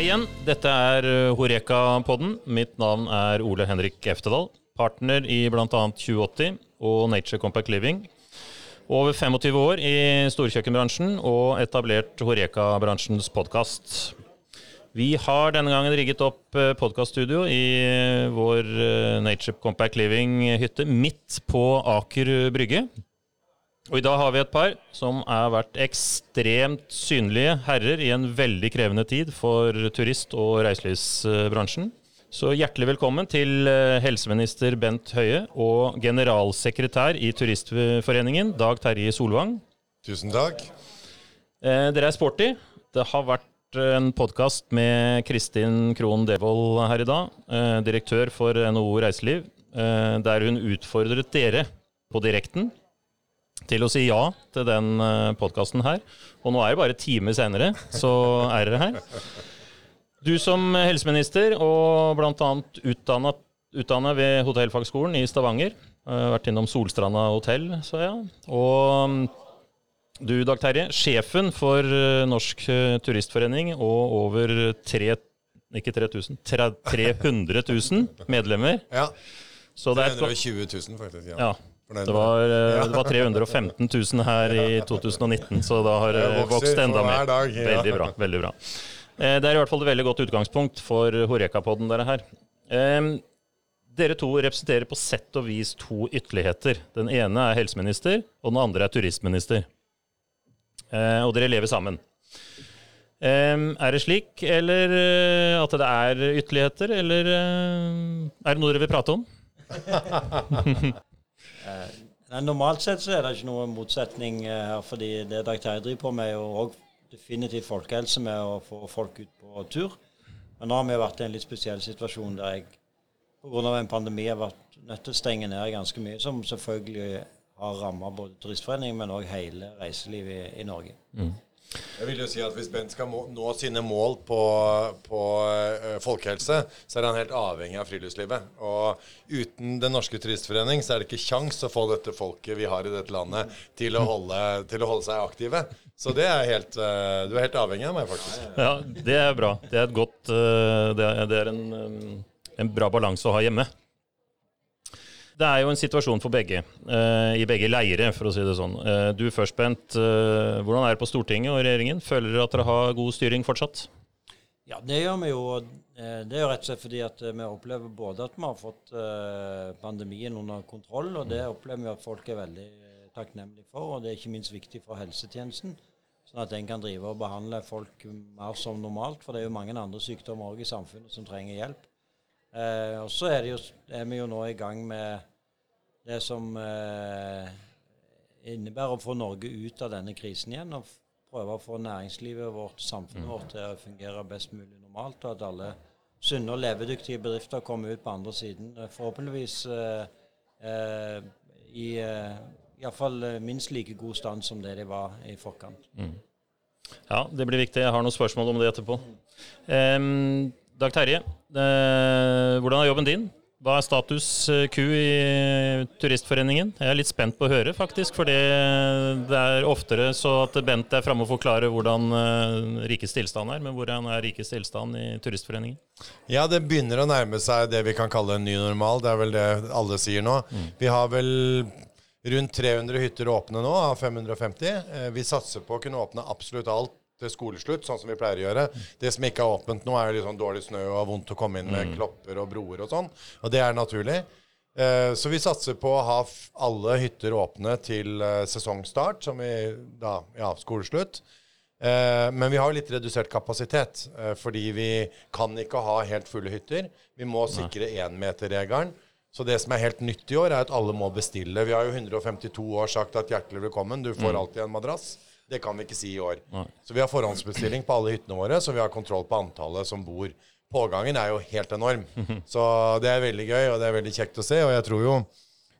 Hei igjen, dette er eh, Horeka-podden. Mitt navn er Ole Henrik Eftedal. Partner i bl.a. 2080 og Nature Compact Living. Over 25 år i storkjøkkenbransjen og etablert Horeka-bransjens podkast. Vi har denne gangen rigget opp podkaststudio i vår eh, Nature Compact Living-hytte midt på Aker Brygge. Og i dag har vi et par som har vært ekstremt synlige herrer i en veldig krevende tid for turist- og reiselivsbransjen. Så hjertelig velkommen til eh, helseminister Bent Høie og generalsekretær i Turistforeningen, Dag Terje Solvang. Tusen takk. Eh, dere er sporty. Det har vært en podkast med Kristin Krohn Devold her i dag, eh, direktør for NHO Reiseliv, eh, der hun utfordret dere på direkten til å si ja til den uh, podkasten her. Og nå er det bare timer senere, så er dere her. Du som helseminister og bl.a. utdanna, utdanna ved Hotellfagskolen i Stavanger. Uh, vært innom Solstranda hotell, så ja. Og um, du, Dag Terje, sjefen for uh, Norsk Turistforening og over 3, ikke 3000, 300 000 medlemmer. Ja. Så det er 320 000, faktisk. ja. ja. Det var, eh, det var, 315 000 her i 2019, så da har det vokst enda mer. Veldig bra. veldig bra. Eh, det er i hvert fall et veldig godt utgangspunkt for Horeka-podden dere her. Dere to representerer på sett og vis to ytterligheter. Den ene er helseminister, og den andre er turistminister. Eh, og dere lever sammen. Er det slik, eller at det er ytterligheter, eller er det noe dere vil prate om? Eh, normalt sett så er det ikke noen motsetning eh, her, fordi det Dag Terje driver på med, er jo òg definitivt folkehelse med å få folk ut på tur. Men nå har vi vært i en litt spesiell situasjon der jeg pga. en pandemi har vært nødt til å stenge ned ganske mye, som selvfølgelig har ramma både Turistforeningen, men òg hele reiselivet i, i Norge. Mm. Jeg vil jo si at Hvis Bent skal nå sine mål på, på uh, folkehelse, så er han helt avhengig av friluftslivet. Og uten Den norske turistforening så er det ikke kjangs å få dette folket vi har i dette landet, til å holde, til å holde seg aktive. Så det er helt, uh, du er helt avhengig av meg, faktisk. Ja, det er bra. Det er, godt, er, det er en, en bra balanse å ha hjemme. Det er jo en situasjon for begge, uh, i begge leire, for å si det sånn. Uh, du først, Bent. Uh, hvordan er det på Stortinget og regjeringen? Føler dere at dere har god styring fortsatt? Ja, det gjør vi jo. Det er jo rett og slett fordi at vi opplever både at vi har fått pandemien under kontroll, og det opplever vi at folk er veldig takknemlige for. Og det er ikke minst viktig for helsetjenesten, sånn at en kan drive og behandle folk mer som normalt. For det er jo mange andre sykdommer òg i samfunnet som trenger hjelp. Og så er, er vi jo nå i gang med det som eh, innebærer å få Norge ut av denne krisen igjen. og prøve å få næringslivet vårt, samfunnet mm. vårt til å fungere best mulig normalt. Og at alle sunne og levedyktige bedrifter kommer ut på andre siden. Eh, forhåpentligvis eh, eh, i eh, iallfall eh, minst like god stand som det de var i forkant. Mm. Ja, det blir viktig. Jeg har noen spørsmål om det etterpå. Um, Dag Terje, uh, hvordan er jobben din? Hva er status eh, Q i Turistforeningen? Jeg er litt spent på å høre, faktisk. For det er oftere så at Bent er framme og forklarer hvordan uh, rikets tilstand er. Men hvordan er rikets tilstand i Turistforeningen? Ja, det begynner å nærme seg det vi kan kalle en ny normal. Det er vel det alle sier nå. Mm. Vi har vel rundt 300 hytter åpne nå av 550. Eh, vi satser på å kunne åpne absolutt alt til skoleslutt, sånn som vi pleier å gjøre. Det som ikke er åpent nå, er jo sånn dårlig snø og vondt å komme inn med mm. klopper og broer og sånn. Og det er naturlig. Eh, så vi satser på å ha alle hytter åpne til eh, sesongstart, som vi da Ja, skoleslutt. Eh, men vi har litt redusert kapasitet, fordi vi kan ikke ha helt fulle hytter. Vi må sikre énmeterregelen. Så det som er helt nytt i år, er at alle må bestille. Vi har jo 152 år sagt at hjertelig velkommen, du får mm. alltid en madrass. Det kan vi ikke si i år. Nei. Så vi har forhåndsbestilling på alle hyttene våre, så vi har kontroll på antallet som bor. Pågangen er jo helt enorm. Så det er veldig gøy, og det er veldig kjekt å se. Og jeg tror jo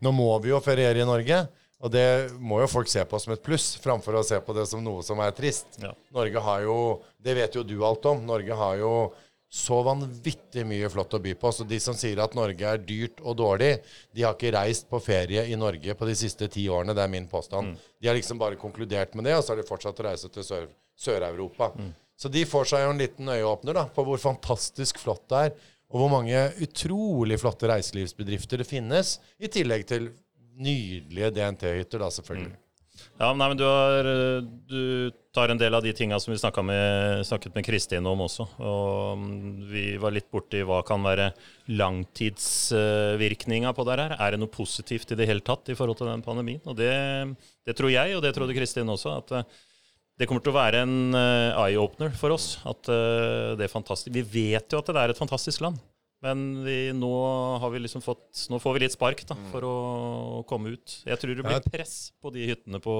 Nå må vi jo feriere i Norge. Og det må jo folk se på som et pluss, framfor å se på det som noe som er trist. Ja. Norge har jo Det vet jo du alt om. Norge har jo så vanvittig mye flott å by på. Så de som sier at Norge er dyrt og dårlig, de har ikke reist på ferie i Norge på de siste ti årene. Det er min påstand. Mm. De har liksom bare konkludert med det, og så har de fortsatt å reise til Sør-Europa. Sør mm. Så de får seg jo en liten øyeåpner da, på hvor fantastisk flott det er, og hvor mange utrolig flotte reiselivsbedrifter det finnes, i tillegg til nydelige DNT-hytter, da, selvfølgelig. Mm. Ja, nei, men du, har, du, tar en del av de tinga som vi med, snakket med Kristin om også. Og mm, vi var litt borti hva kan være langtidsvirkninga på det her. Er det noe positivt i det hele tatt i forhold til den pandemien? Og det, det tror jeg, og det trodde Kristin også, at eh, det kommer til å være en eh, eye-opener for oss. At eh, det er fantastisk. Vi vet jo at det er et fantastisk land. Men vi, nå, har vi liksom fått, nå får vi litt spark da, for å komme ut. Jeg tror det blir press på de hyttene på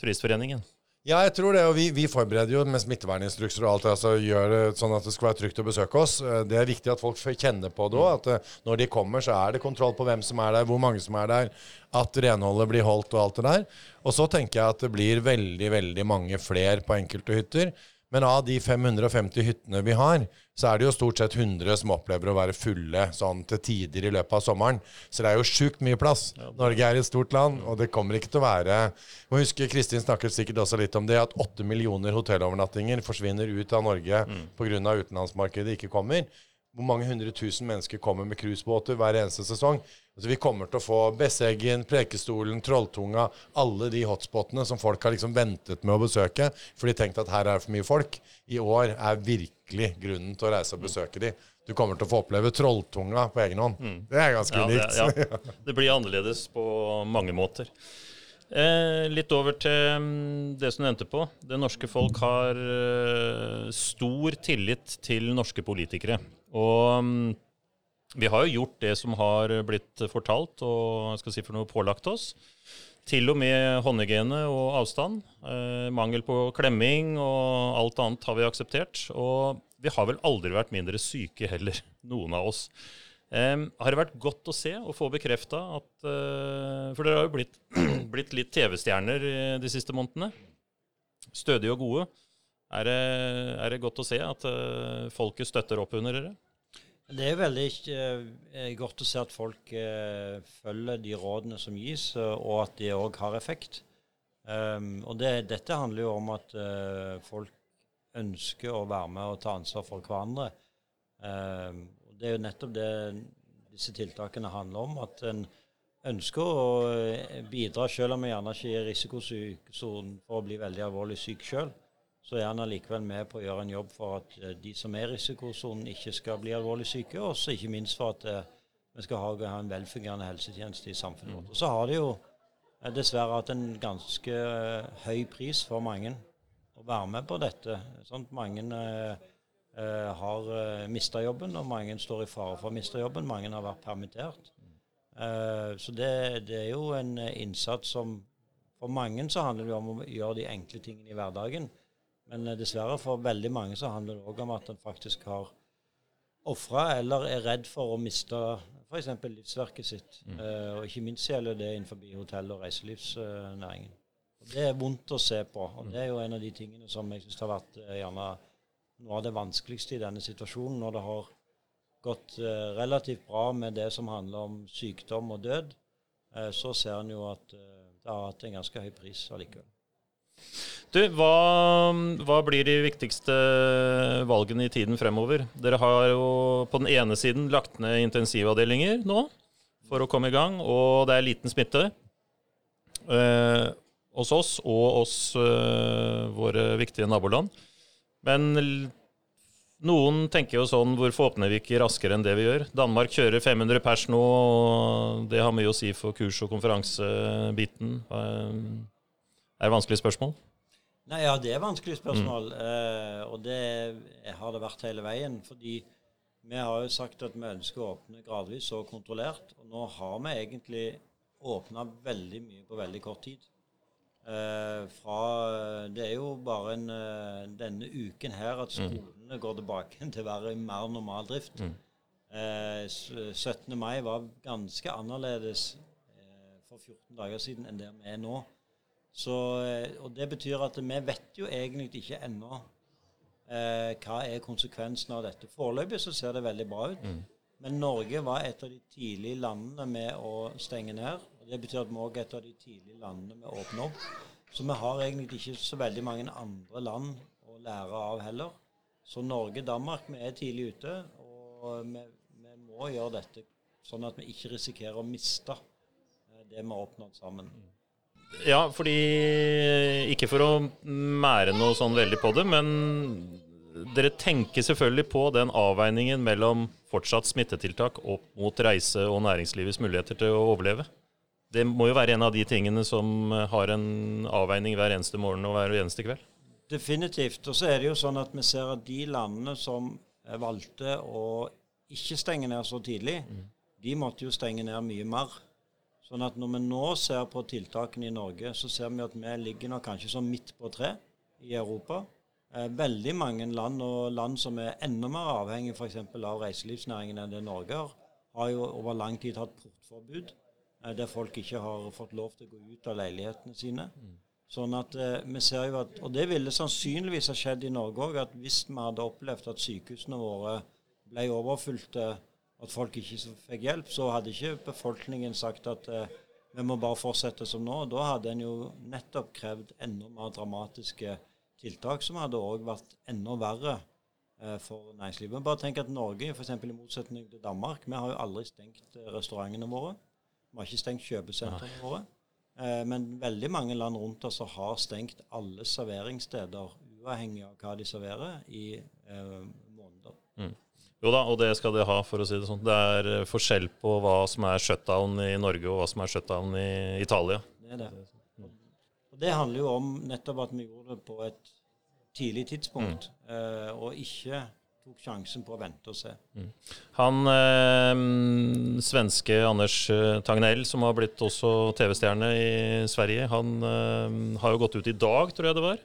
Turistforeningen. Ja, jeg tror det. Og vi, vi forbereder jo med smitteverninstrukser og alt altså gjør det sånn at det skal være trygt å besøke oss. Eh, det er viktig at folk kjenner på det òg. At eh, når de kommer, så er det kontroll på hvem som er der, hvor mange som er der. At renholdet blir holdt og alt det der. Og så tenker jeg at det blir veldig, veldig mange flere på enkelte hytter. Men av de 550 hyttene vi har, så er det jo stort sett 100 som opplever å være fulle sånn til tider i løpet av sommeren. Så det er jo sjukt mye plass. Norge er et stort land, og det kommer ikke til å være Må huske, Kristin snakket sikkert også litt om det, at 8 millioner hotellovernattinger forsvinner ut av Norge mm. pga. utenlandsmarkedet ikke kommer. Hvor mange hundre tusen mennesker kommer med cruisebåter hver eneste sesong? Altså, vi kommer til å få Besseggen, Prekestolen, Trolltunga, alle de hotspotene som folk har liksom ventet med å besøke, for de tenkte at her er det for mye folk. I år er virkelig grunnen til å reise og besøke de. Du kommer til å få oppleve Trolltunga på egen hånd. Mm. Det er ganske ja, unikt. Det, ja. det blir annerledes på mange måter. Eh, litt over til mm, det som du nevnte på. Det norske folk har eh, stor tillit til norske politikere. Og mm, vi har jo gjort det som har blitt fortalt og skal si for noe pålagt oss. Til og med håndhygiene og avstand. Eh, mangel på klemming og alt annet har vi akseptert. Og vi har vel aldri vært mindre syke heller, noen av oss. Eh, har det vært godt å se og få bekrefta at eh, For dere har jo blitt, blitt litt TV-stjerner de siste månedene. Stødige og gode. Er det, er det godt å se at eh, folket støtter opp under dere? Det er veldig uh, godt å se at folk uh, følger de rådene som gis, uh, og at de òg har effekt. Um, og det, dette handler jo om at folk ønsker å være med og ta ansvar for hverandre. Um, Det er jo nettopp det disse tiltakene handler om. At en ønsker å bidra, selv om en gjerne ikke er i risikosonen for å bli veldig alvorlig syk sjøl så er han allikevel med på å gjøre en jobb for at eh, de som er i risikosonen, ikke skal bli alvorlig syke, og også ikke minst for at eh, vi skal ha, ha, en velfungerende helsetjeneste i samfunnet vårt. Og så har det jo eh, dessverre hatt en ganske høy pris for mange å være med på dette. Sånn mange eh, har mista jobben, og mange står i fare for å miste jobben. Mange har vært permittert. Så det, det, er jo en innsats som For mange så handler det om å gjøre de enkle tingene i hverdagen. Men eh, dessverre for veldig mange så handler det òg om at en faktisk har ofra eller er redd for å miste f.eks. livsverket sitt. Mm. Uh, og ikke minst gjelder det innenfor hotell- og reiselivsnæringen. Og det er vondt å se på. Og det er jo en av de tingene som jeg syns har vært uh, gjerne noe av det vanskeligste i denne situasjonen, når det har gått relativt bra med det som handler om sykdom og død, så ser en jo at det har hatt en ganske høy pris allikevel. Du, hva, hva, blir de viktigste valgene i tiden fremover? Dere har jo på den ene siden lagt ned intensivavdelinger nå for å komme i gang, og det er liten smitte eh, hos oss og hos eh, våre viktige naboland. Men noen tenker jo sånn Hvorfor åpner vi ikke raskere enn det vi gjør? Danmark kjører 500 pers nå, og det har mye å si for kurs- og konferansebiten. Eh, er det vanskelige spørsmål? Nei, ja, det er vanskelige spørsmål. Mm. Eh, og det har det vært hele veien. Fordi vi har jo sagt at vi ønsker å åpne gradvis og kontrollert. Og nå har vi egentlig åpna veldig mye på veldig kort tid. Eh, fra, det er jo bare en, eh, denne uken her at mm. skolene mm. går tilbake til å være i mer normal drift. Mm. Eh, 17. mai var ganske annerledes eh, for 14 dager siden enn det vi er nå. Så, eh, og Det betyr at vi vet jo egentlig ikke ennå eh, hva er konsekvensen av dette. Foreløpig så ser det veldig bra ut. Mm. Men Norge var et av de tidlige landene med å stenge ned. og Det betyr at vi òg er et av de tidlige landene med å åpne opp. Så vi har egentlig ikke så veldig mange andre land å lære av heller. Så Norge Danmark, vi er tidlig ute. Og vi, vi må gjøre dette sånn at vi ikke risikerer å miste eh, det vi har oppnådd sammen. Ja, fordi Ikke for å mære noe sånn veldig på det, men dere tenker selvfølgelig på den avveiningen mellom fortsatt smittetiltak opp mot reise- og næringslivets muligheter til å overleve. Det må jo være en av de tingene som har en avveining hver eneste morgen og hver eneste kveld. Definitivt. Og så er det jo sånn at vi ser at de landene som valgte å ikke stenge ned så tidlig, mm. de måtte jo stenge ned mye mer. Sånn at når vi nå ser på tiltakene i Norge, så ser vi at vi ligger nå kanskje som midt på tre i Europa. Eh, veldig mange land, og land som er enda mer avhengig f.eks. av reiselivsnæringen enn det Norge har, har jo over lang tid hatt portforbud, eh, der folk ikke har fått lov til å gå ut av leilighetene sine. Mm. Sånn at eh, vi ser jo at, Og det ville sannsynligvis ha skjedd i Norge òg, at hvis vi hadde opplevd at sykehusene våre ble overfylte, at folk ikke fikk hjelp, så hadde ikke befolkningen sagt at vi må bare fortsette som nå. Da hadde en jo nettopp krevd enda mer dramatiske tiltak som hadde òg vært enda verre eh, for næringslivet. Men bare tenk at Norge, f.eks. i motsetning til Danmark, vi har jo aldri stengt eh, restaurantene våre. Vi har ikke stengt kjøpesentrene våre. Eh, men veldig mange land rundt oss har stengt alle serveringssteder, uavhengig av hva de serverer, i eh, måneder. Mm. Jo da, og det skal de ha, for å si det sånn. Det er eh, forskjell på hva som er shutdown i Norge og hva som er shutdown i Italia. Det er det. Og Det handler jo om nettopp at vi gjorde det på et tidlig tidspunkt, mm. eh, og ikke tok sjansen på å vente og se. Mm. Han eh, svenske Anders eh, Tagnell, som har blitt også TV-stjerne i Sverige, han eh, har jo gått ut i dag, tror jeg det var,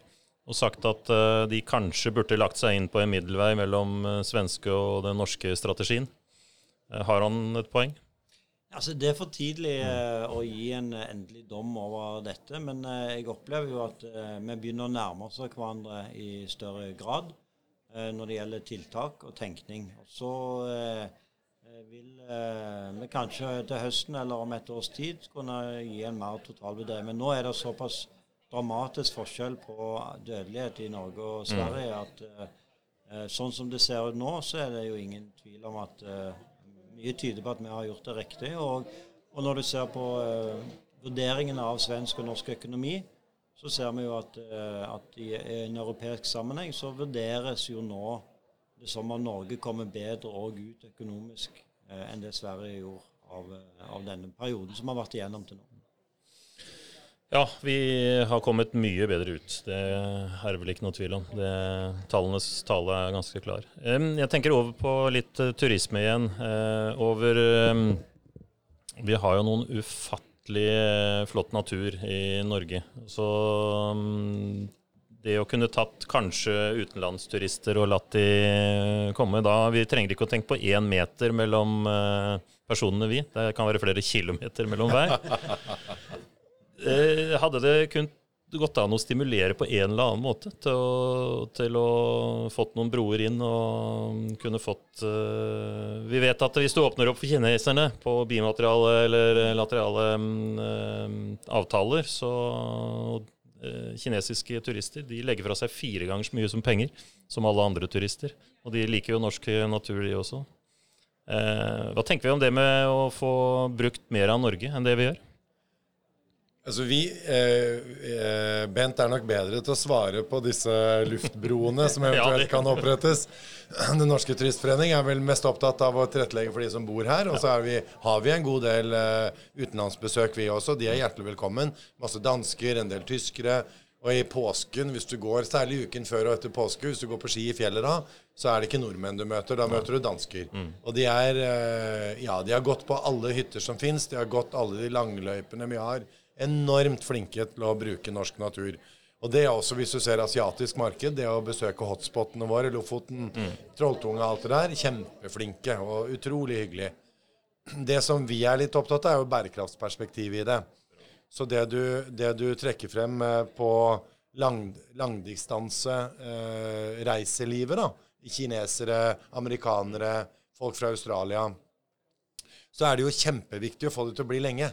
og sagt at eh, de kanskje burde lagt seg inn på en middelvei mellom eh, svenske og den norske strategien. har han et poeng? Altså, Det er for tidlig å gi en endelig dom over dette. Men jeg opplever jo at vi begynner å nærme oss hverandre i større grad når det gjelder tiltak og tenkning. Så vil vi kanskje til høsten eller om et års tid kunne gi en mer totalvurdering. Men nå er det såpass dramatisk forskjell på dødelighet i Norge og Sverige mm. at sånn som det ser ut nå, så er det jo ingen tvil om at mye tyder på at vi har gjort det riktig. Og, og når du ser på uh, vurderingene av svensk og norsk økonomi, så ser vi jo at, uh, at i, i, en europeisk sammenheng så vurderes jo nå det som om Norge kommer bedre òg ut økonomisk uh, enn det Sverige gjorde av, av, denne perioden som har vært igjennom til nå. Ja, vi har kommet mye bedre ut. Det er vel ikke noe tvil om. Det, tallenes tale er ganske klar. Jeg tenker over på litt eh, turisme igjen. Eh, over Vi har jo noen ufattelig eh, flott natur i Norge. Så det å kunne tatt kanskje utenlandsturister og latt de komme da Vi trenger ikke å tenke på én meter mellom personene, vi. Det kan være flere kilometer mellom hver. Eh, hadde det kun gått an å stimulere på en eller annen måte til å, til å fått noen broer inn og kunne fått uh, Vi vet at hvis du åpner opp for kineserne på bimateriale eller laterale um, avtaler, så uh, kinesiske turister de legger fra seg fire ganger så mye som penger som alle andre turister. Og de liker jo norsk natur, de også. Uh, hva tenker vi om det med å få brukt mer av Norge enn det vi gjør? Altså vi, eh, eh, Bent er nok bedre til å svare på disse luftbroene som eventuelt kan opprettes. Den norske turistforening er vel mest opptatt av å tilrettelegge for de som bor her. Og så vi, har vi en god del eh, utenlandsbesøk, vi også. De er hjertelig velkommen. Masse dansker, en del tyskere. Og i påsken, hvis du går, særlig uken før og etter påske, hvis du går på ski i fjellet da, så er det ikke nordmenn du møter. Da møter du dansker. Mm. Og de er eh, Ja, de har gått på alle hytter som fins. De har gått alle de langløypene vi har enormt flinke til å bruke norsk natur. Og det er også, hvis du ser asiatisk marked, det å besøke hotspotene våre, Lofoten, mm. Trolltunga, alt det der, kjempeflinke og utrolig hyggelig. Det som vi er litt opptatt av, er jo bærekraftsperspektivet i det. Så det du, det du trekker frem eh, på lang, langdistanse eh, da, kinesere, amerikanere, folk fra Australia, så er det jo kjempeviktig å få det til å bli lenge.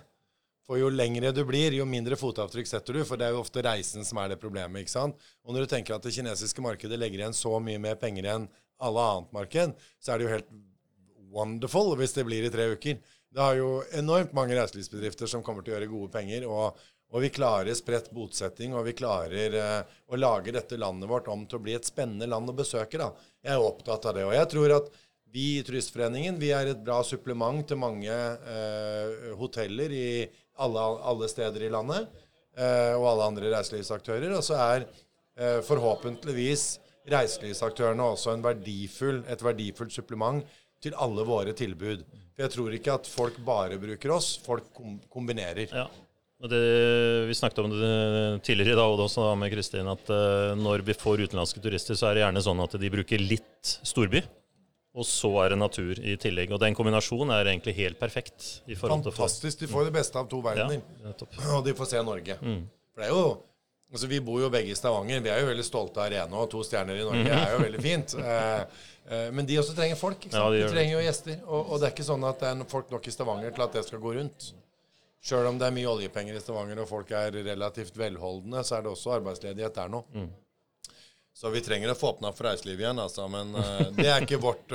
For jo lengre du blir, jo mindre fotavtrykk setter du. For det er jo ofte reisen som er det problemet. ikke sant? Og når du tenker at det kinesiske markedet legger igjen så mye mer penger enn alle annet marked, så er det jo helt wonderful hvis det blir i tre uker. Det har jo enormt mange reiselivsbedrifter som kommer til å gjøre gode penger. og og vi klarer spredt bosetting, og vi klarer eh, å lage dette landet vårt om til å bli et spennende land å besøke. da. Jeg er opptatt av det. Og jeg tror at vi i Turistforeningen vi er et bra supplement til mange eh, hoteller i alle, alle, steder i landet. Uh, og alle andre reiselivsaktører. Og så er forhåpentligvis reiselivsaktørene også verdifull, et verdifullt supplement til alle våre tilbud. For jeg tror ikke at folk bare bruker oss, folk kombinerer. Ja. Det, vi snakket om det tidligere i dag også med Kristin, at uh, når vi får utenlandske turister, så er det gjerne sånn at de bruker litt storby, og så er det natur i tillegg. Og den kombinasjonen er egentlig helt perfekt. Fantastisk. De får det beste av to verdener. Ja, og de får se Norge. Mm. For det er jo Altså, Vi bor jo begge i Stavanger. Vi er jo veldig stolte av arena, og to stjerner i Norge mm. er jo veldig fint. Eh, eh, men de også trenger folk. Ja, de, de trenger jo gjester. Og, og, det er ikke sånn at det er folk nok i Stavanger til at det skal gå rundt. Sjøl om det er mye oljepenger i Stavanger og folk er relativt velholdne, så er det også arbeidsledighet der nå. Mm. Så vi trenger å få åpna for reiselivet igjen, altså. Men uh, det er ikke vårt,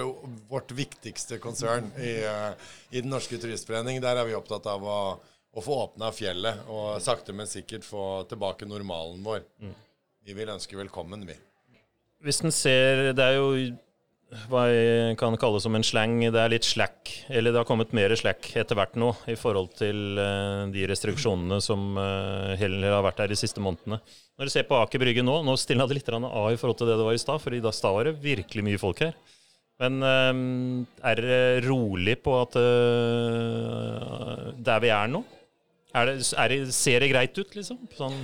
vårt viktigste konsern i, uh, i, Den norske turistforening. Der er vi opptatt av å, å få åpna fjellet og sakte, men sikkert få tilbake normalen vår. Mm. Vi vil ønske velkommen, vi. Hvis en ser Det er jo hva jeg kan kalle som en slang. Det er litt slack, eller det har kommet mer slack etter hvert nå i forhold til uh, de restriksjonene som uh, heller har vært der de siste månedene. Når du ser på Aker Brygge nå, nå stilna det litt av i forhold til det det var i stad, for i stad var det virkelig mye folk her. Men uh, er det rolig på at der vi er nå? Er det, er det, ser det greit ut, liksom? Sånn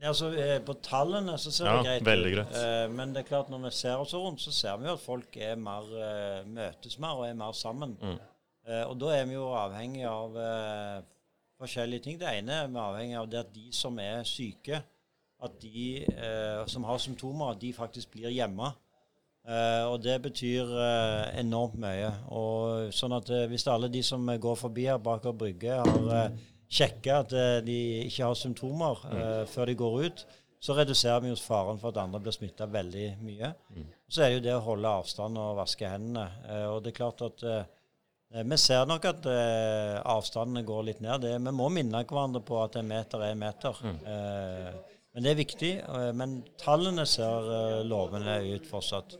Altså, eh, på tallene så ser ja, det greit veldig greit. Uh, men det er klart når vi ser oss rundt, så ser vi jo at folk er mer, uh, møtes mer og er mer sammen. Mm. Og da er vi jo avhengig av forskjellige ting. Det ene er vi avhengig av det at de som er syke, at de som har symptomer, at de faktisk blir hjemme. og det betyr enormt mye. Og sånn at hvis alle de som går forbi her bak Brygge, har sjekke at eh, de ikke har symptomer uh, før de går ut, så reduserer vi jo faren for at andre blir smitta veldig mye. Mm. Så er det jo det å holde avstand og vaske hendene. Uh, og det er klart at vi ser nok at avstandene går litt ned. Det, vi må minne hverandre på at en meter er en meter. Mm. men det er viktig. men tallene ser lovende ut fortsatt.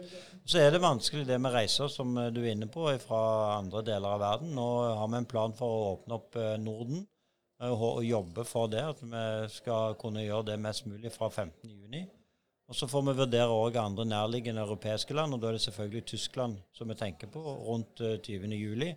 Så er det vanskelig det med reiser, som du er inne på, fra andre deler av verden. Nå har vi en plan for å åpne opp Norden og jobbe for det, at vi skal kunne gjøre det mest mulig fra 15.6. Og Så får vi vurdere òg andre nærliggende europeiske land, og da er det selvfølgelig Tyskland som vi tenker på, rundt 20.07. Eh,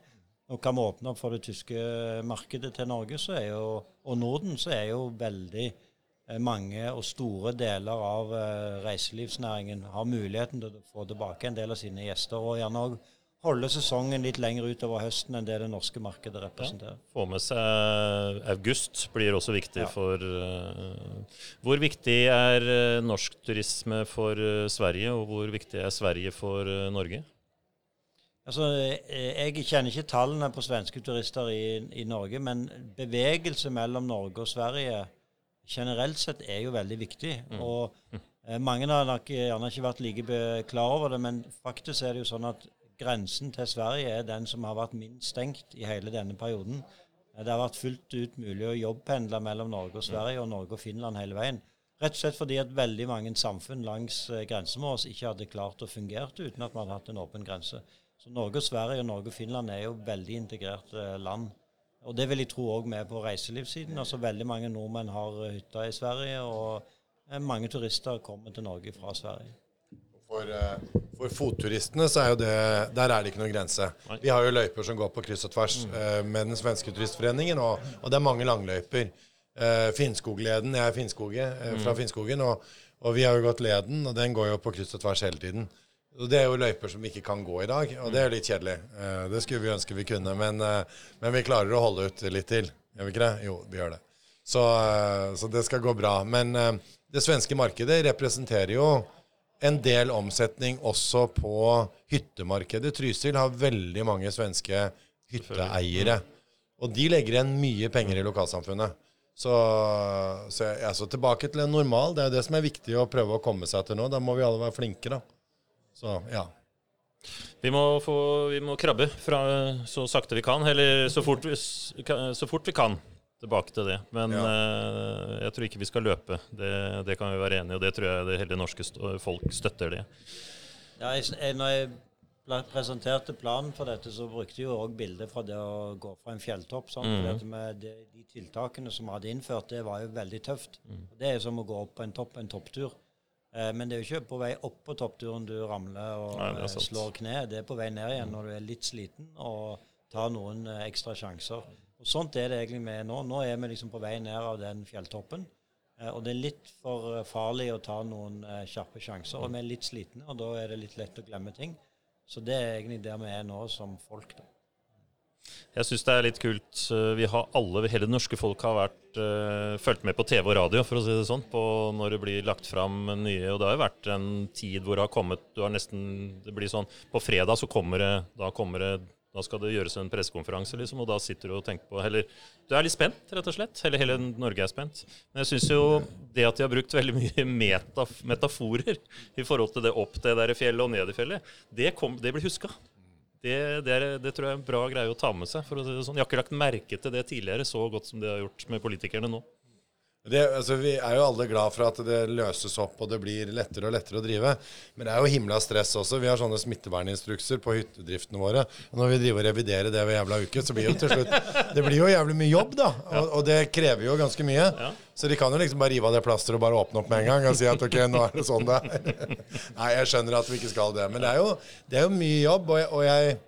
og kan vi åpne opp for det tyske markedet til Norge jo, og Norden, så er jo veldig eh, mange og store deler av eh, reiselivsnæringen har muligheten til å få tilbake en del av sine gjester, og gjerne òg holde sesongen litt lenger utover høsten enn det det norske markedet representerer. Ja, få med seg august blir også viktig ja. for uh, Hvor viktig er uh, norsk turisme for Sverige, og hvor viktig er Sverige for Norge? Altså, Jeg kjenner ikke tallene på svenske turister i, i, Norge, men bevegelse mellom Norge og Sverige generelt sett er jo veldig viktig. Mm. og Mange har nok gjerne ikke vært like klar over det, men faktisk er det jo sånn at grensen til Sverige er den som har vært minst stengt i hele denne perioden. Det har vært fullt ut mulig å jobbpendle mellom Norge og Sverige og Norge og Finland hele veien. Rett og slett fordi at veldig mange samfunn langs eh, grensen vår ikke hadde klart å fungere uten at man hadde hatt en åpen grense. Så Norge og Sverige og Norge og Finland er jo veldig integrerte land. Og det vil jeg tro òg med på reiselivssiden. Altså Veldig mange nordmenn har hytter i Sverige, og eh, mange turister kommer til Norge fra Sverige. For, eh, for, fotturistene så er jo det Der er det ikke noen grense. Vi har jo løyper som går på kryss og tvers mm. uh, med den svenske turistforeningen, og, og, det er mange langløyper. Uh, Finnskogleden, jeg er Finnskoge, fra mm. Finnskogen, og, og, vi har jo gått leden, og den går jo på kryss og tvers hele tiden. Og Det er jo løyper som vi ikke kan gå i dag, og det er jo litt kjedelig. Det skulle vi ønske vi kunne, men, men, vi klarer å holde ut litt til. Gjør vi ikke det? Jo, vi gjør det. Så, så det skal gå bra. Men det svenske markedet representerer jo en del omsetning også på hyttemarkedet. Trysil har veldig mange svenske hytteeiere. Og de legger igjen mye penger i lokalsamfunnet. Så, så jeg, altså, tilbake til en normal. Det er det som er viktig å prøve å komme seg til nå. Da må vi alle være flinke, da. Så ja. Vi må, få, vi må krabbe fra så sakte vi kan, eller så fort vi, så fort vi kan tilbake til det. Men Ja. uh, jeg tror ikke vi skal løpe. Det, det kan vi være enige i, og det tror jeg det hele norske st folk støtter det. Ja, jeg, når jeg presenterte planen for dette, så brukte jeg jo òg bilder fra det å gå fra en fjelltopp. Sant? mm. Fordi med de, de tiltakene som vi hadde innført, det var jo veldig tøft. Mm. Det er som å gå opp på en topp, en topptur. Eh, men det er jo ikke på vei opp på toppturen du ramler og Nei, eh, slår kne. Det er på vei ned igjen når du er litt sliten og tar noen ekstra sjanser. Og Sånt er det egentlig med nå. Nå er vi liksom på vei ned av den fjelltoppen. Eh, Og det er litt for eh, farlig å ta noen eh, kjappe sjanser. Og vi er litt slitne, og da er det litt lett å glemme ting. Så det er egentlig der vi er nå som folk. da. Jeg syns det er litt kult. Vi har alle, hele det norske folk har vært, uh, fulgt med på TV og radio, for å si det sånn, på når det blir lagt fram nye. Og det har jo vært en tid hvor det har kommet du har nesten, Det blir sånn På fredag så kommer det Da kommer det da skal det gjøres en pressekonferanse, liksom, og da sitter du og tenker på Eller du er litt spent, rett og slett. Eller hele Norge er spent. Men jeg syns jo det at de har brukt veldig mye metaf metaforer i forhold til det opp det der fjellet og ned i fjellet, det, kom, det blir huska. Det, det, er, det tror jeg er en bra greie å ta med seg. for å si det sånn. Jeg har ikke lagt merke til det tidligere så godt som de har gjort med politikerne nå. Det, altså, vi er jo alle glad for at det løses opp og det blir lettere og lettere å drive. Men det er jo himla stress også. Vi har sånne smitteverninstrukser på hyttedriftene våre. Og når vi driver og reviderer det hver jævla uke, så blir jo til slutt Det blir jo jævlig mye jobb, da. Og, og det krever jo ganske mye. Ja. Så de kan jo liksom bare rive av det plasteret og bare åpne opp med en gang og si at ok, nå er det sånn det er. Nei, jeg skjønner at vi ikke skal det. Men det er jo, det er jo mye jobb, og jeg, og jeg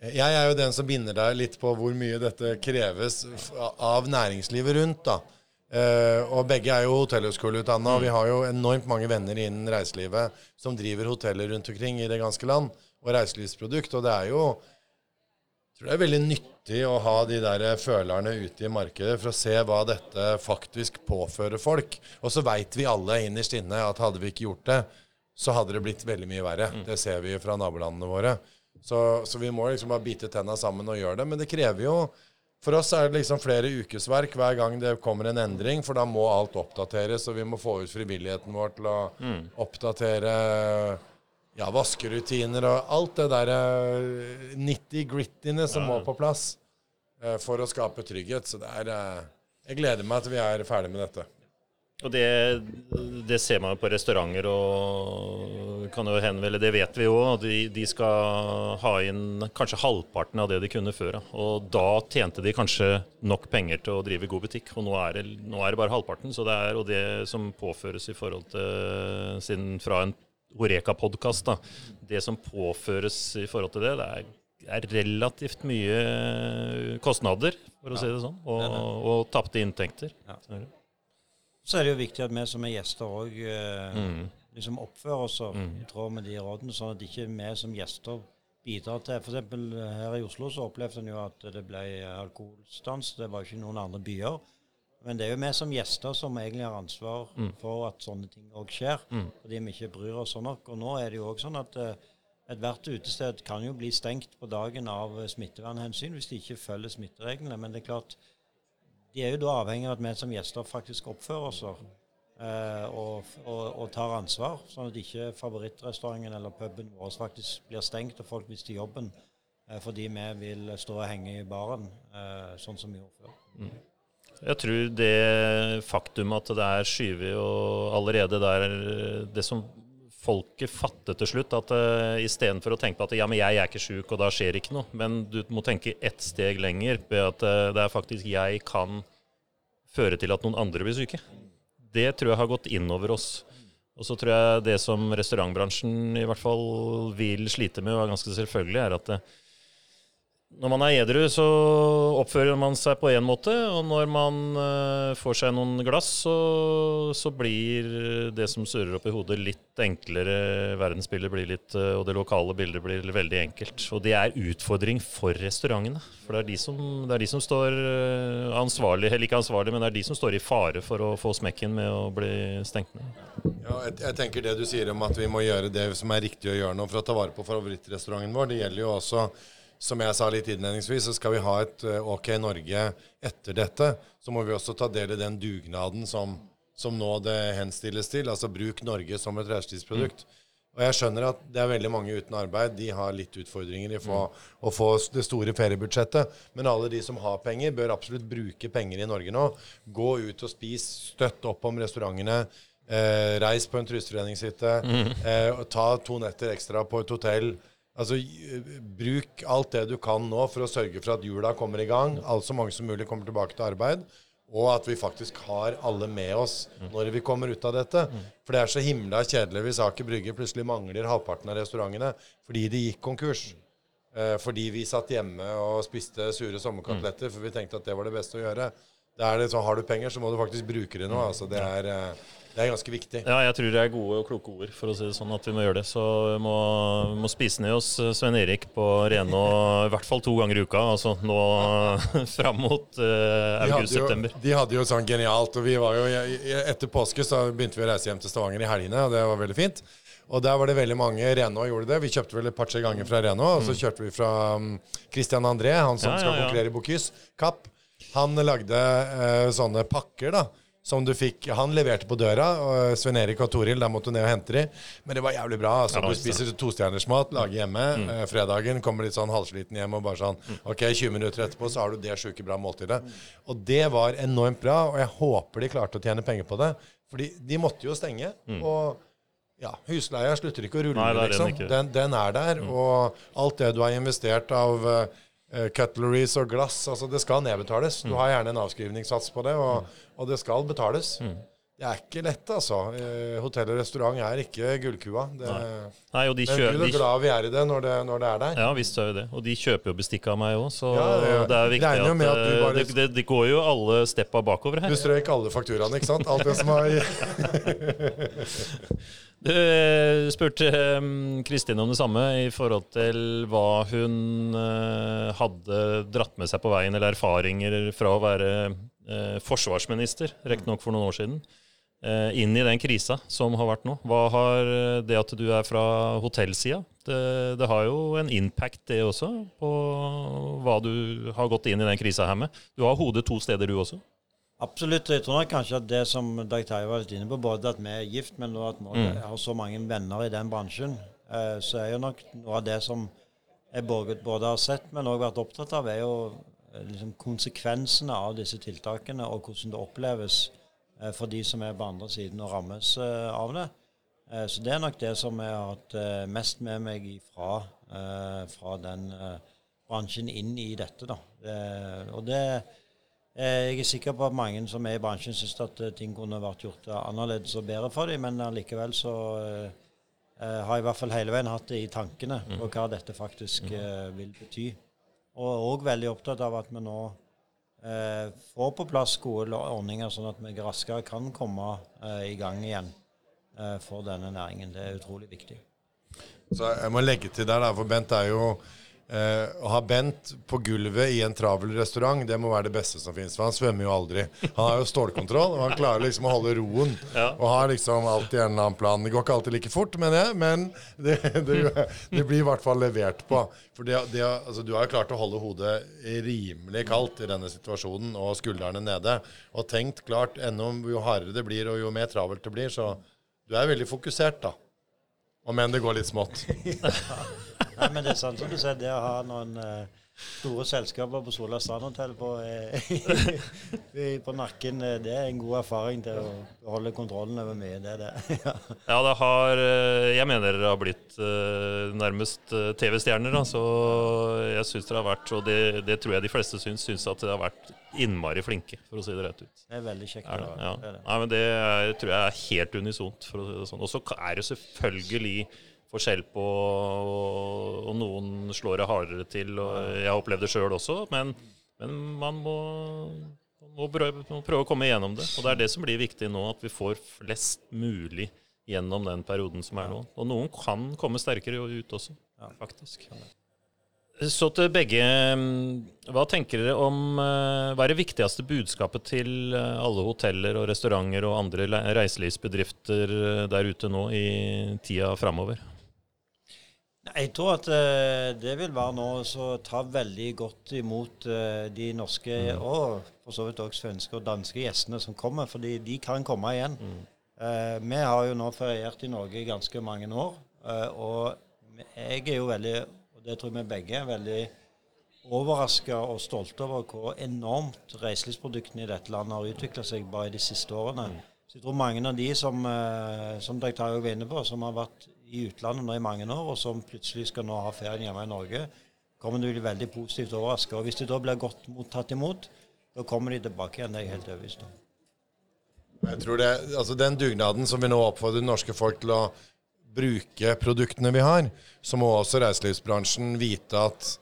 jeg er jo den som binder deg litt på hvor mye dette kreves av næringslivet rundt. da. Eh, og begge er jo hotellhøyskoleutdanna, og vi har jo enormt mange venner innen reiselivet som driver hoteller rundt omkring i det ganske land, og reiselivsprodukt. Og det er jo jeg tror det er veldig nyttig å ha de der følerne ute i markedet for å se hva dette faktisk påfører folk. Og så veit vi alle innerst inne at hadde vi ikke gjort det, så hadde det blitt veldig mye verre. Det ser vi fra nabolandene våre. Så, så vi må liksom bare bite tenna sammen og gjøre det. Men det krever jo For oss er det liksom flere ukesverk hver gang det kommer en endring, for da må alt oppdateres, og vi må få ut frivilligheten vår til å oppdatere ja, vaskerutiner og alt det der eh, nitty-grittyene som må på plass eh, for å skape trygghet. Så det er eh, Jeg gleder meg til vi er ferdig med dette. Og det, det ser man jo på restauranter og kan jo henvende, det vet vi jo, de, de skal ha inn kanskje halvparten av det de kunne før. ja. Og da tjente de kanskje nok penger til å drive god butikk, og nå er det, nå er det bare halvparten. Så det er, og det som påføres i forhold til siden fra en Horeka-podkast, da, det som påføres i forhold til det, det er, er relativt mye kostnader, for å si det sånn, og, og tapte inntekter. Ja. Så er det- jo viktig at vi som er gjester òg eh, Mm. liksom oppfører oss i tråd med de rådene, sånn at ikke vi som gjester bidrar til F.eks. her i Oslo så opplevde en jo at det ble alkoholstans. Det var ikke noen andre byer. Men det er jo vi som gjester som egentlig har ansvar for at sånne ting òg skjer. Fordi vi ikke bryr oss sånn nok. Og nå er det jo òg sånn at eh, ethvert utested kan jo bli stengt på dagen av eh, smittevernhensyn hvis de ikke følger smittereglene. Men det er klart, de er jo da avhengig av at vi som gjester faktisk oppfører oss eh, og, og, og tar ansvar, sånn at ikke favorittrestauranten eller puben vår faktisk blir stengt og folk mister jobben eh, fordi vi vil stå og henge i baren, eh, sånn som vi gjorde før. Jeg tror det faktum at det er skyvet og allerede der Det som folket fatte til slutt, at uh, istedenfor å tenke på at ja, men jeg er ikke sjuk, og da skjer ikke noe, men du må tenke ett steg lenger ved at uh, det er faktisk jeg kan føre til at noen andre blir syke. Det tror jeg har gått inn over oss. Og så tror jeg det som restaurantbransjen i hvert fall vil slite med, og er ganske selvfølgelig, er at eh, når man er edru, så oppfører man seg på én måte, og når man eh, får seg noen glass, så, så blir det som surrer opp i hodet, litt enklere. Verdensbildet blir litt, eh, og det lokale bildet blir veldig enkelt. Og det er utfordring for restaurantene. For det er de som, er de som står eh, ansvarlig, eller ikke ansvarlig, men det er de som står i fare for å få smekken med å bli stengt ned. Ja, jeg, jeg tenker det du sier om at vi må gjøre det som er riktig å gjøre nå for å ta vare på favorittrestauranten vår, det gjelder jo også som jeg sa litt innledningsvis, så skal vi ha et eh, OK Norge etter dette, så må vi også ta del i den dugnaden som, som nå det henstilles til. Altså bruk Norge som et reiselivsprodukt. Og jeg skjønner at det er veldig mange uten arbeid. De har litt utfordringer i få, å få det store feriebudsjettet. Men alle de som har penger, bør absolutt bruke penger i Norge nå. Gå ut og spis. Støtt opp om restaurantene. Eh, reis på en turistforeningshytte. Eh, ta to netter ekstra på et hotell. Altså, Bruk alt det du kan nå for å sørge for at jula kommer i gang. alt så mange som mulig kommer tilbake til arbeid. Og at vi faktisk har alle med oss når vi kommer ut av dette. For det er så himla kjedelig hvis Aker Brygge plutselig mangler halvparten av restaurantene fordi de gikk konkurs. Eh, fordi vi satt hjemme og spiste sure sommerkoteletter for vi tenkte at det var det beste å gjøre. Det er det sånn, Har du penger, så må du faktisk bruke det nå. altså Det er, eh, det er ganske viktig. Ja, jeg tror det er gode og kloke ord, for å si det sånn, at vi må gjøre det. Så vi må, må spise ned oss eh, Svein Erik på Reno i hvert fall to ganger i uka. Altså nå fram mot uh, august-september. jo, de hadde jo sånn genialt. og vi var jo, Etter påske så begynte vi å reise hjem til Stavanger i helgene, og det var veldig fint. Og der var det veldig mange Reno gjorde det. Vi kjøpte vel et par-tre ganger fra Reno. Og så kjørte vi fra um, Christian André, han som ja, Ja, ja, skal konkurrere i Bocuse Kapp. Han lagde eh, sånne pakker, da. Som du fikk Han leverte på døra. og Svein Erik og Toril der måtte du ned og hente de. Men det var jævlig bra. altså Ja, Du spiser det. spiser tostjernersmat, lager hjemme. Mm. Eh, fredagen kommer litt sånn halvsliten hjem og bare sånn Ok, 20 minutter etterpå så har du det sjuke bra måltidet. Og det var enormt bra, og jeg håper de klarte å tjene penger på det. Fordi de måtte jo stenge. Og ja, husleia slutter ikke å rulle, Mm. Nei, liksom. Mm. Den, den er der. Og alt det du har investert av uh, cutleries og glass, altså det skal nedbetales. Mm. Du har gjerne en avskrivningssats på det, og, og det skal betales. Mm. Det er ikke lett, altså. Eh, hotell og restaurant er ikke gullkua. Det, Nei, og de men kjøper Gud er glad vi er i det når det, når det er der. Ja, visst er vi det. Og de kjøper jo bestikk av meg òg, så Ja, det- det er viktig at, at eh, bare- det, det, går jo alle steppa bakover her. Du strøyk alle fakturaene, ikke sant? Alt det som var Du eh, spurte Kristin om det samme i forhold til hva hun hadde dratt med seg på veien, eller erfaringer fra å være forsvarsminister, riktignok for noen år siden, eh, inn i den krisa som har vært nå. Hva har eh, det at du er fra hotellsida? Det, det har jo en impact, det også, på hva du har gått inn i den krisa her med. Du har hodet to steder, du også. Absolutt. Jeg tror kanskje at det som Dag Terje var litt inne på, både at vi er gift, men også at vi Mm. har så mange venner i den bransjen, eh, så er jo nok noe av det som jeg både, både har sett, men også vært opptatt av, er jo eh, liksom konsekvensene av disse tiltakene, og hvordan det oppleves eh, for de som er på andre siden og rammes eh, av det. Eh, så det er nok det som jeg har hatt eh, mest med meg fra, eh, fra den eh, bransjen inn i dette, da. Og det Eh, Jeg er sikker på at mange som er i bransjen syns at eh, ting kunne vært gjort eh, annerledes og bedre for dem, men allikevel så eh, eh, har jeg i hvert fall hele veien hatt det i tankene på hva dette faktisk eh, vil bety. Og òg veldig opptatt av at vi nå eh, får på plass gode ordninger, sånn at vi raskere kan komme eh, i gang igjen eh, for denne næringen. Det er utrolig viktig. Så jeg må legge til der, for Bent er jo eh, Å ha Bent på gulvet i en travel restaurant, det må være det beste som fins. For han svømmer jo aldri. Han har jo stålkontroll, og han klarer liksom å holde roen. Ja. Og har liksom alltid en annen plan. Det går ikke alltid like fort, mener jeg, men det, det, det blir i hvert fall levert på. For det, det, altså, du har jo klart å holde hodet rimelig kaldt i denne situasjonen, og skuldrene nede. Og tenkt klart, ennå jo hardere det blir, og jo mer travelt det blir, så du er veldig fokusert, da. Om enn det går litt smått. Nei, men det er sant som du sier, det å ha noen eh, store selskaper på Sola Strandhotell på, eh, på nakken, det er en god erfaring til å holde kontrollen over mye. Det det. ja. Ja, det har eh, Jeg mener dere har blitt eh, nærmest TV-stjerner. Så jeg syns dere har vært, og det, det tror jeg de fleste syns, syns at dere har vært innmari flinke, for å si det rett ut. Det er veldig kjekt. Er det? Ja. Nei, men det er, tror jeg er helt unisont. for å si det sånn. Og så er det selvfølgelig forskjell på og, noen slår det hardere til. og Jeg har opplevd det sjøl også, men, men man må, må prøve, må prøve å komme igjennom det. Og det er det som blir viktig nå, at vi får flest mulig gjennom den perioden som er nå. Og noen kan komme sterkere ut også, faktisk. Så til begge, hva tenker dere om eh, Hva er det viktigste budskapet til eh, alle hoteller og restauranter og andre reiselivsbedrifter eh, der ute nå i tida framover? Jeg tror at eh, det vil være noe som tar veldig godt imot eh, de norske og for så vidt også svenske og danske gjestene som kommer, fordi de kan komme igjen. Eh, vi har jo nå feriert i Norge i ganske mange år, og jeg er jo veldig, og det tror jeg vi begge er, veldig overraska og stolte over hvor enormt reiselivsproduktene i dette landet har utvikla seg bare i de siste årene. Så jeg tror mange av de som, som dere var inne på, som har vært i utlandet nå i mange år, og som plutselig skal nå ha ferien hjemme i Norge, kommer til å bli veldig positivt overraska. Og hvis de da blir godt tatt imot, da kommer de tilbake igjen. Det er jeg helt overbevist om. Jeg tror det, altså Den dugnaden som vi nå oppfordrer norske folk til å bruke produktene vi har, så må også reiselivsbransjen vite at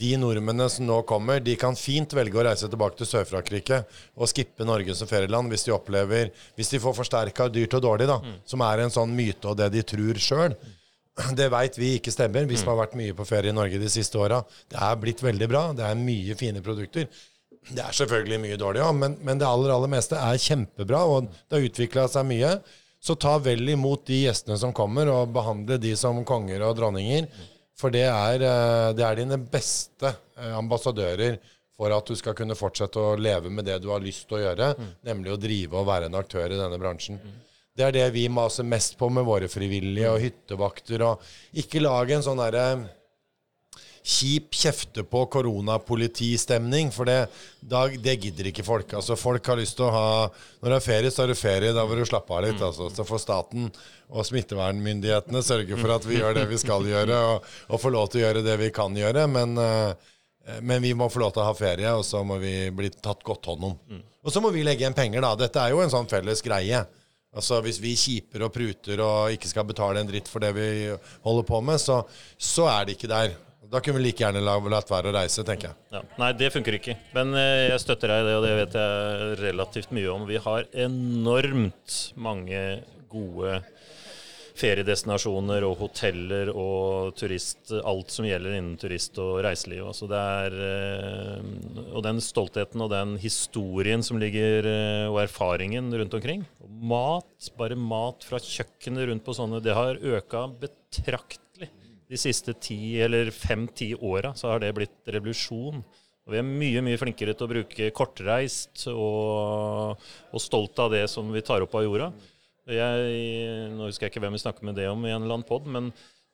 de nordmennene som nå kommer, de kan fint velge å reise tilbake til Sør-Frankrike og skippe Norge som ferieland hvis de opplever Hvis de får forsterka dyrt og dårlig, da, som er en sånn myte og det de tror sjøl. Det veit vi ikke stemmer, vi som har vært mye på ferie i Norge de siste åra. Det er blitt veldig bra. Det er mye fine produkter. Det er selvfølgelig mye dårlig òg, men, men, det aller aller meste er kjempebra, og det har utvikla seg mye. Så ta vel imot de gjestene som kommer, og behandle de som konger og dronninger. For det er, eh, det er dine beste eh, ambassadører for at du skal kunne fortsette å leve med det du har lyst til å gjøre, mm. nemlig å drive og være en aktør i denne bransjen. Mm. Det er det vi maser mest på med våre frivillige og hyttevakter. Og ikke lage en sånn derre kjip kjefte på koronapolitistemning, for det, da, det, gidder ikke folk. Altså, folk har lyst til å ha Når det er ferie, så er det ferie. Da vil du slappe av litt. Altså. Så får staten og smittevernmyndighetene sørge for at vi gjør det vi skal gjøre, og, og får lov til å gjøre det vi kan gjøre. Men, uh, men, vi må få lov til å ha ferie, og så må vi bli tatt godt hånd om. Mm. Og så må vi legge igjen penger, da. Dette er jo en sånn felles greie. Altså Hvis vi kjiper og pruter og ikke skal betale en dritt for det vi holder på med, så, så er det ikke der. Da kunne vi like gjerne latt være å reise, tenker jeg. Ja. Nei, det funker ikke. Men eh, jeg støtter deg i det, og det vet jeg relativt mye om. Vi har enormt mange gode feriedestinasjoner og hoteller og turist, alt som gjelder innen turist og reiseliv. Altså det er, eh, og den stoltheten og den historien som ligger, eh, og erfaringen rundt omkring. Mat, bare mat fra kjøkkenet rundt på sånne, det har øka betraktelig de siste ti eller fem-ti åra så har det blitt revolusjon. Og vi er mye mye flinkere til å bruke kortreist og, og stolt av det som vi tar opp av jorda. Jeg, nå husker jeg ikke hvem vi snakker med det om i en eller annen pod, men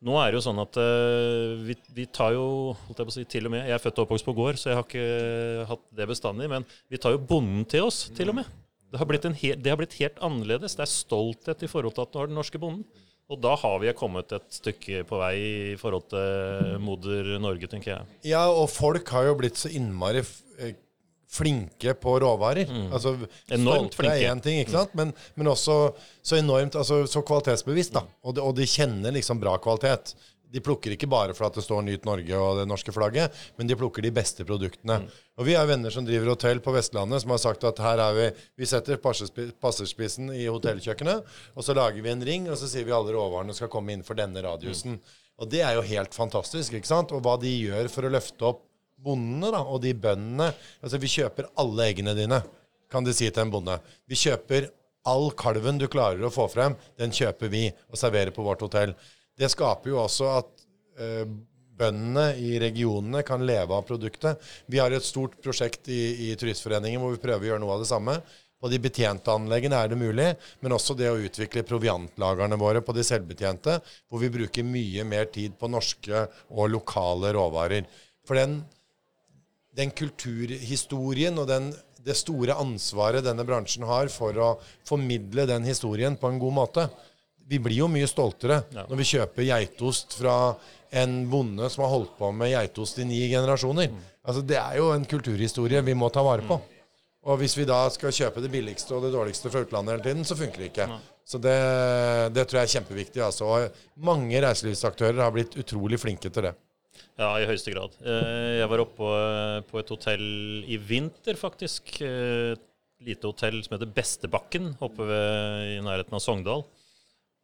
nå er det jo sånn at uh, vi, vi, tar jo holdt jeg på å si, til og med, Jeg er født og oppvokst på gård, så jeg har ikke hatt det bestandig. Men vi tar jo bonden til oss, til og med. Det har blitt, he, det har blitt helt annerledes. Det er stolthet i forhold til at du har den norske bonden. Og da har vi kommet et stykke på vei i forhold til moder Norge, tenker jeg. Ja, og folk har jo blitt så innmari eh, flinke på råvarer. Mm. Altså, enormt flinke. er én ting, ikke sant? Men, men, også så enormt altså, så kvalitetsbevisst. da. Og de, og de kjenner liksom bra kvalitet. De plukker ikke bare for at det står 'Nyt Norge' og det norske flagget, men de plukker de beste produktene. Mm. Og Vi har venner som driver hotell på Vestlandet, som har sagt at her er vi Vi setter passerspissen i hotellkjøkkenet, og så lager vi en ring, og så sier vi alle råvarene skal komme innenfor denne radiusen. Mm. Og det er jo helt fantastisk, ikke sant? Og hva de gjør for å løfte opp bondene da, og de bøndene Altså, vi kjøper alle eggene dine, kan de si til en bonde. Vi kjøper all kalven du klarer å få frem, den kjøper vi og serverer på vårt hotell. Det skaper jo også at eh, bøndene i regionene kan leve av produktet. Vi har et stort prosjekt i, i Turistforeningen hvor vi prøver å gjøre noe av det samme. På de betjente anleggene er det mulig, men også det å utvikle proviantlagrene våre på de selvbetjente, hvor vi bruker mye mer tid på norske og lokale råvarer. For den, den kulturhistorien og den, det store ansvaret denne bransjen har for å formidle den historien på en god måte, vi blir jo mye stoltere ja. når vi kjøper geitost fra en bonde som har holdt på med geitost i ni generasjoner. Mm. Altså, det er jo en kulturhistorie vi må ta vare på. Mm. Og hvis vi da skal kjøpe det billigste og det dårligste fra utlandet hele tiden, så funker det ikke. Ja. Så det, det, tror jeg er kjempeviktig. Altså. mange reiselivsaktører har blitt utrolig flinke til det. Ja, i høyeste grad. Eh, jeg var oppe på et hotell i vinter, faktisk. Et lite hotell som heter Bestebakken, oppe ved, i nærheten av Sogndal.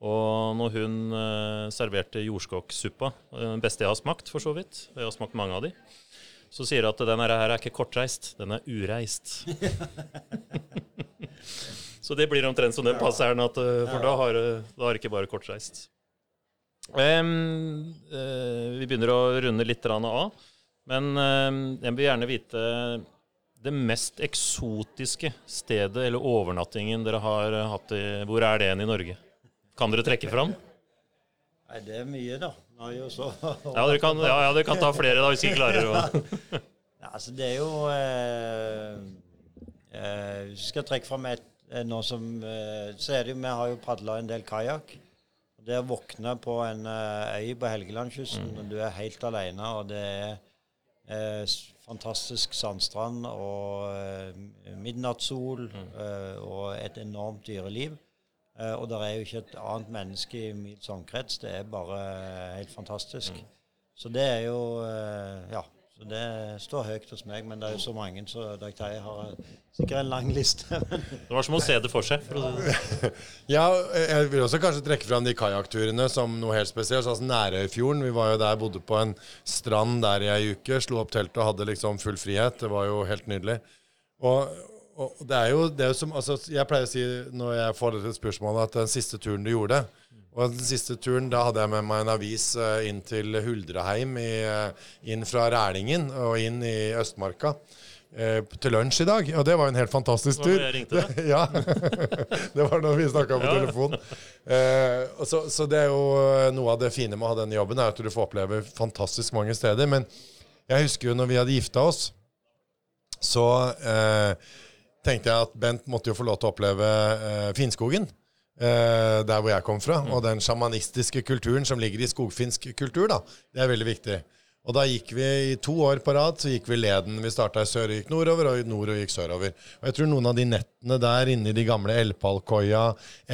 Og når hun uh, serverte jordskokksuppa, eh, den beste jeg har smakt, for så vidt, jeg har smakt mange av de, så sier hun at denne her er ikke kortreist, den er ureist. så det blir omtrent som den passeren, at, uh, for da har, det ikke bare kortreist. Um, uh, vi begynner å runde litt av. Men uh, jeg vil gjerne vite det mest eksotiske stedet eller overnattingen dere har hatt i Hvor er det i Norge? Kan dere trekke fram? Nei, det er mye, da. Så... ja, dere kan, ja, ja, dere kan ta flere, da, hvis dere klarer å ja, altså, Det er jo eh, eh, Hvis vi skal trekke fram et eh, nå som eh, Så er det jo Vi har jo padla en del kajakk. Det å våkne på en uh, øy på Helgelandskysten, mm. du er helt alene, og det er uh, fantastisk sandstrand og midnattssol mm. og et enormt dyreliv. Og det er jo ikke et annet menneske i mils omkrets. Det er bare helt fantastisk. Mm. Så det er jo Ja. Så det står høyt hos meg, men det er jo så mange, så Dag Terje har sikkert en lang liste. det var som å se det for seg. For si. ja, jeg vil også kanskje trekke fram de kajakkturene som noe helt spesielt. Altså Nærøyfjorden. Vi var jo der, bodde på en strand der i ei uke. Slo opp teltet og hadde liksom full frihet. Det var jo helt nydelig. Og, og det er jo, det er som altså, Jeg pleier å si når jeg får dette spørsmålet, at den siste turen du gjorde og Den siste turen da hadde jeg med meg en avis uh, inn til Huldreheim, i, uh, inn fra Rælingen og inn i Østmarka. Uh, til lunsj i dag, og det var en helt fantastisk tur. Det var når Jeg ringte deg? ja, det var da vi snakka på ja. telefon. Så, så, det er jo noe av det fine med å ha denne jobben, er at du får oppleve fantastisk mange steder. Men jeg husker jo når vi hadde gifta oss, så tenkte jeg at Bent måtte jo få lov til å oppleve Finnskogen. Eh, der hvor jeg kom fra. Og den sjamanistiske kulturen som ligger i skogfinsk kultur, da, det er veldig viktig. Og da gikk vi i to år på rad så gikk vi leden. Vi starta i sør og gikk nordover, og nord og gikk sørover. Og jeg tror noen av de nettene der inne i de gamle Elpalkoia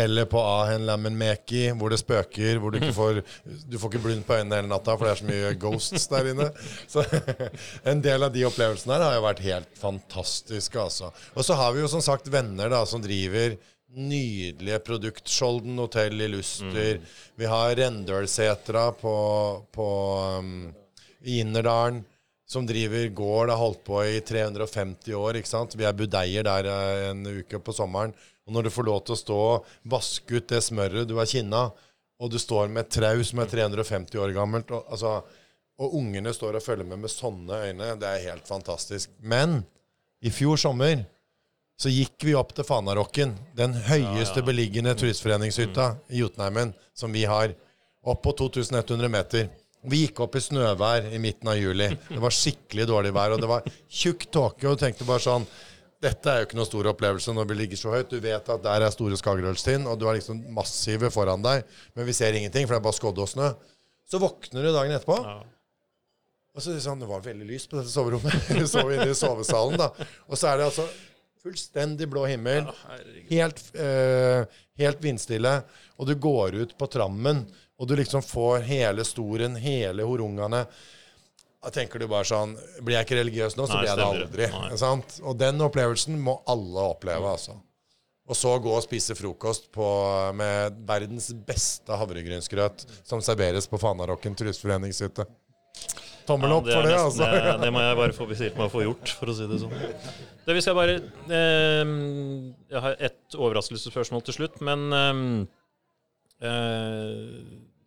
eller på Ahenlammenmeki, hvor det spøker, hvor du ikke får Du får ikke blund på øynene hele natta, for det er så mye ghosts der inne. Så en del av de opplevelsene her har jo vært helt fantastiske, altså. Og så har vi jo som sagt venner da som driver nydelige produkt. Skjolden hotell i Luster. Mm. Vi har Rendølsetra på, på um, i Innerdalen, som driver gård, har holdt på i 350 år. ikke sant? Vi er budeier der eh, en uke på sommeren. Og når du får lov til å stå og vaske ut det smøret du har kinna, og du står med et trau som er 350 år gammelt, og, altså, og ungene står og følger med med sånne øyne, det er helt fantastisk. Men i fjor sommer så gikk vi opp til Fanarokken, den høyeste ja, ja. beliggende turistforeningshytta i Jotunheimen som vi har. Opp på 2100 meter. Vi gikk opp i snøvær i midten av juli. Det var skikkelig dårlig vær, og det var tjukk tåke. Og du tenkte bare sånn Dette er jo ikke noen stor opplevelse når vi ligger så høyt. Du vet at der er store Skagerølstind, og du har liksom massive foran deg, men vi ser ingenting, for det er bare skodde og snø. Så våkner du dagen etterpå. Ja. Og så er sånn, det var veldig lyst på dette soverommet. Vi sov inne i sovesalen, da. Og så er det altså Fullstendig blå himmel. helt, eh, helt vindstille. Og du går ut på trammen, og du liksom får hele storen, hele horungene. Da tenker du bare sånn Blir jeg ikke religiøs nå, så Nei, blir jeg det aldri. Og den opplevelsen må alle oppleve, altså. Og så gå og spise frokost på, med verdens beste havregrynsgrøt som serveres på Fanarocken turistforeningshytte. Tommel opp ja, for det, nesten, altså. Det, det må jeg bare få bestilt meg å få gjort, for å si det sånn. Det vi skal bare eh, Jeg har et overraskelsesspørsmål til slutt, men eh,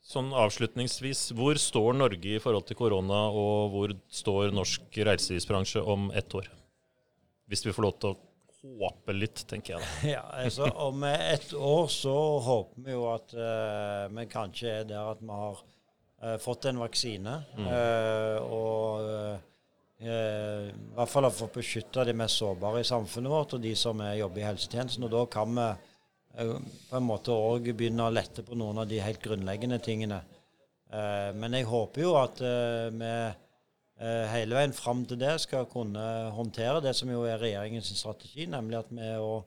sånn avslutningsvis Hvor står Norge i forhold til korona, og hvor står norsk reiselivsbransje om ett år? Hvis vi får lov til å håpe litt, tenker jeg da. Ja, altså Om ett år så håper vi jo at uh, vi kanskje er der at vi har uh, fått en vaksine. Mm. Uh, og i hvert fall har fått beskytta de mest sårbare i samfunnet vårt, og de som jobber i helsetjenesten. Og da kan vi på en måte òg begynne å lette på noen av de helt grunnleggende tingene. men jeg håper jo at vi hele veien fram til det skal kunne håndtere det som jo er regjeringens strategi, nemlig at vi å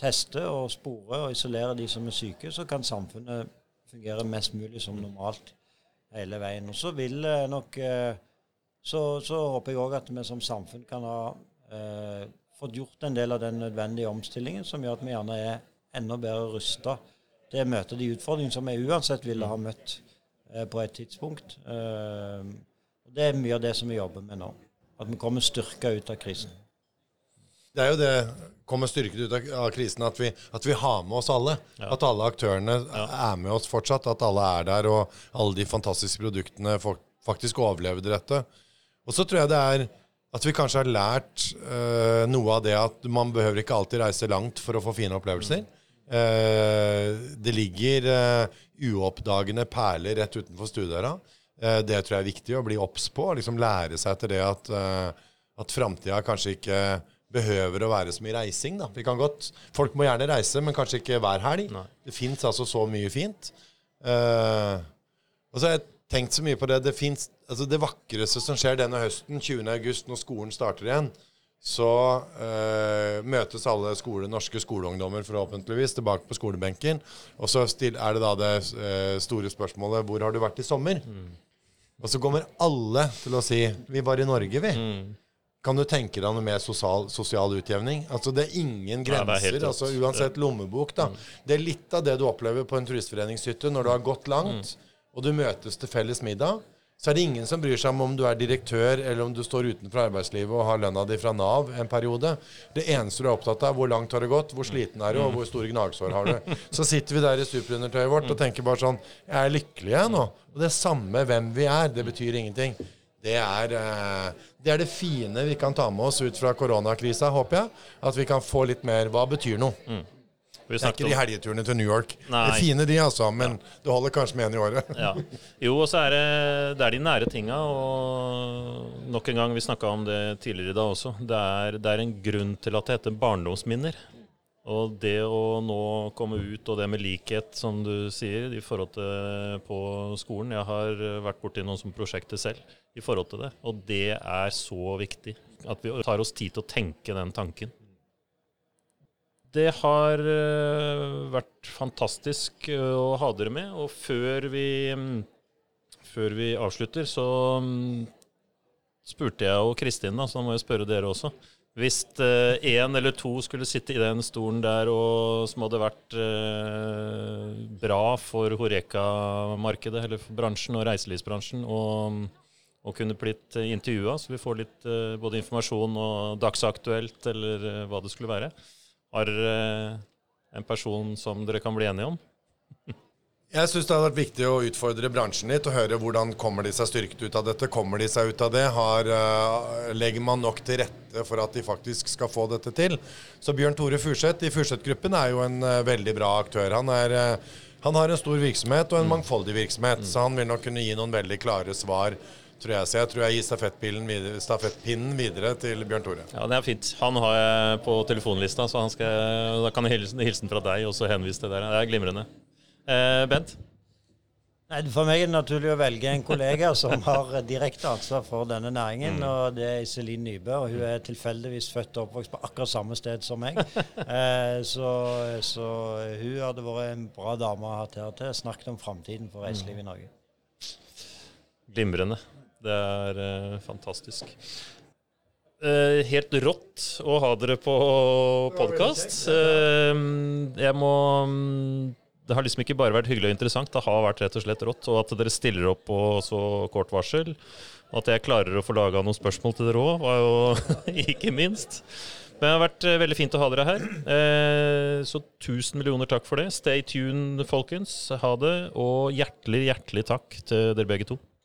teste og spore og isolere de som er syke, så kan samfunnet fungere mest mulig som normalt hele veien. Og så vil nok eh, så, så håper jeg òg at vi som samfunn kan ha eh, fått gjort en del av den nødvendige omstillingen som gjør at vi gjerne er enda bedre rusta til å møte de utfordringene som vi uansett ville ha møtt eh, på et tidspunkt. Eh, og Det er mye av det som vi jobber med nå. At vi kommer styrka ut av krisen. Det er jo det kommer styrket ut av, krisen, at vi, at vi har med oss alle. At alle aktørene er med oss fortsatt. At alle er der, og alle de fantastiske produktene faktisk overlevde dette. Og så tror jeg det er at vi kanskje har lært uh, noe av det at man behøver ikke alltid reise langt for å få fine opplevelser. Uh, det ligger uh, uoppdagende perler rett utenfor stuedøra. Det tror jeg er viktig å bli obs på. Liksom lære seg til det at, uh, framtida kanskje ikke behøver å være så mye reising. Da. Vi kan godt, folk må gjerne reise, men kanskje ikke hver helg. Nei. Det fins altså så mye fint. Uh, og så har jeg tenkt så mye på det. Det, finnes, altså det vakreste som skjer denne høsten, 20. august, når skolen starter igjen, så eh, møtes alle skole, norske skoleungdommer forhåpentligvis tilbake på skolebenken. Og så er det da det eh, store spørsmålet hvor har du vært i sommer? Og så kommer alle til å si vi var i Norge, vi. Kan du tenke deg noe mer sosial, sosial utjevning? Altså Det er ingen det er grenser. altså Uansett lommebok. da Det er litt av det du opplever på en turistforeningshytte når du har gått langt, og du møtes til felles middag. Så er det ingen som bryr seg om om du er direktør eller om du står utenfor arbeidslivet og har lønna di fra Nav en periode. Det eneste du er opptatt av, hvor langt har det gått, hvor sliten er du, og hvor store gnagsår har du. Så sitter vi der i superundertøyet vårt og tenker bare sånn Jeg er lykkelig, jeg nå. Og det samme hvem vi er, det betyr ingenting. Det er, eh, det er det fine vi kan ta med oss ut fra koronakrisa, håper jeg. At vi kan få litt mer Hva betyr noe? Vi Det er ikke de helgeturene til New York. Nei. Det er fine, de, altså, men du holder kanskje med en i året. ja. Jo, og så er det, det er de nære tinga. Og nok en gang, vi snakka om det tidligere i dag også. Det er, det er en grunn til at det heter barndomsminner. Og det å nå komme ut, og det med likhet, som du sier, i forhold til på skolen Jeg har vært borti noen som prosjekter selv i forhold til det. Og det er så viktig. At vi tar oss tid til å tenke den tanken. Det har eh, vært fantastisk eh, å ha dere med. Og før vi, mm, før vi avslutter, så mm, spurte jeg og Kristin, da, så da må jeg spørre dere også. Hvis én eller to skulle sitte i den stolen der og som hadde vært eh, bra for Horeka-markedet, eller for bransjen og reiselivsbransjen, og, og kunne blitt intervjua, så vi får litt eh, både informasjon og dagsaktuelt, eller eh, hva det skulle være. Har en person som dere kan bli enige om? Jeg syns det har vært viktig å utfordre bransjen litt og høre hvordan kommer de seg styrket ut av dette. Kommer de seg ut av det? Har, eh, legger man nok til rette for at de faktisk skal få dette til? Så Bjørn Tore Furseth i Furseth-gruppen er jo en eh, veldig bra aktør. Han, er, eh, han har en stor virksomhet og en mangfoldig virksomhet, så han vil nok kunne gi noen veldig klare svar. Tror jeg. Så jeg tror jeg gir stafettpinnen videre, stafettpinnen videre til Bjørn Tore. Ja, det er fint. Han har jeg på telefonlista, så han skal, da kan jeg hilsen, hilsen fra deg og så henvise til dere. Det er glimrende. Eh, Bent? Nei, For meg er det naturlig å velge en kollega som har direkte ansvar for denne næringen. og Det er Iselin Nybø. og Hun er tilfeldigvis født og oppvokst på akkurat samme sted som meg. Eh, så, så hun hadde vært en bra dame å ha til, til snakket om framtiden for reiselivet i Norge. Glimrende. Det er eh, fantastisk. Eh, helt rått å ha dere på podkast. jeg må mm, Det har liksom ikke bare vært hyggelig og interessant, det har vært rett og slett rått. Og at dere stiller opp på så kort varsel. Og at jeg klarer å få laga noen spørsmål til dere òg, var jo ikke minst. Men det har vært eh, veldig fint å ha dere her. Eh, så tusen millioner takk for det. Stay tuned, folkens. Ha det. Og hjertelig, hjertelig takk til dere begge to.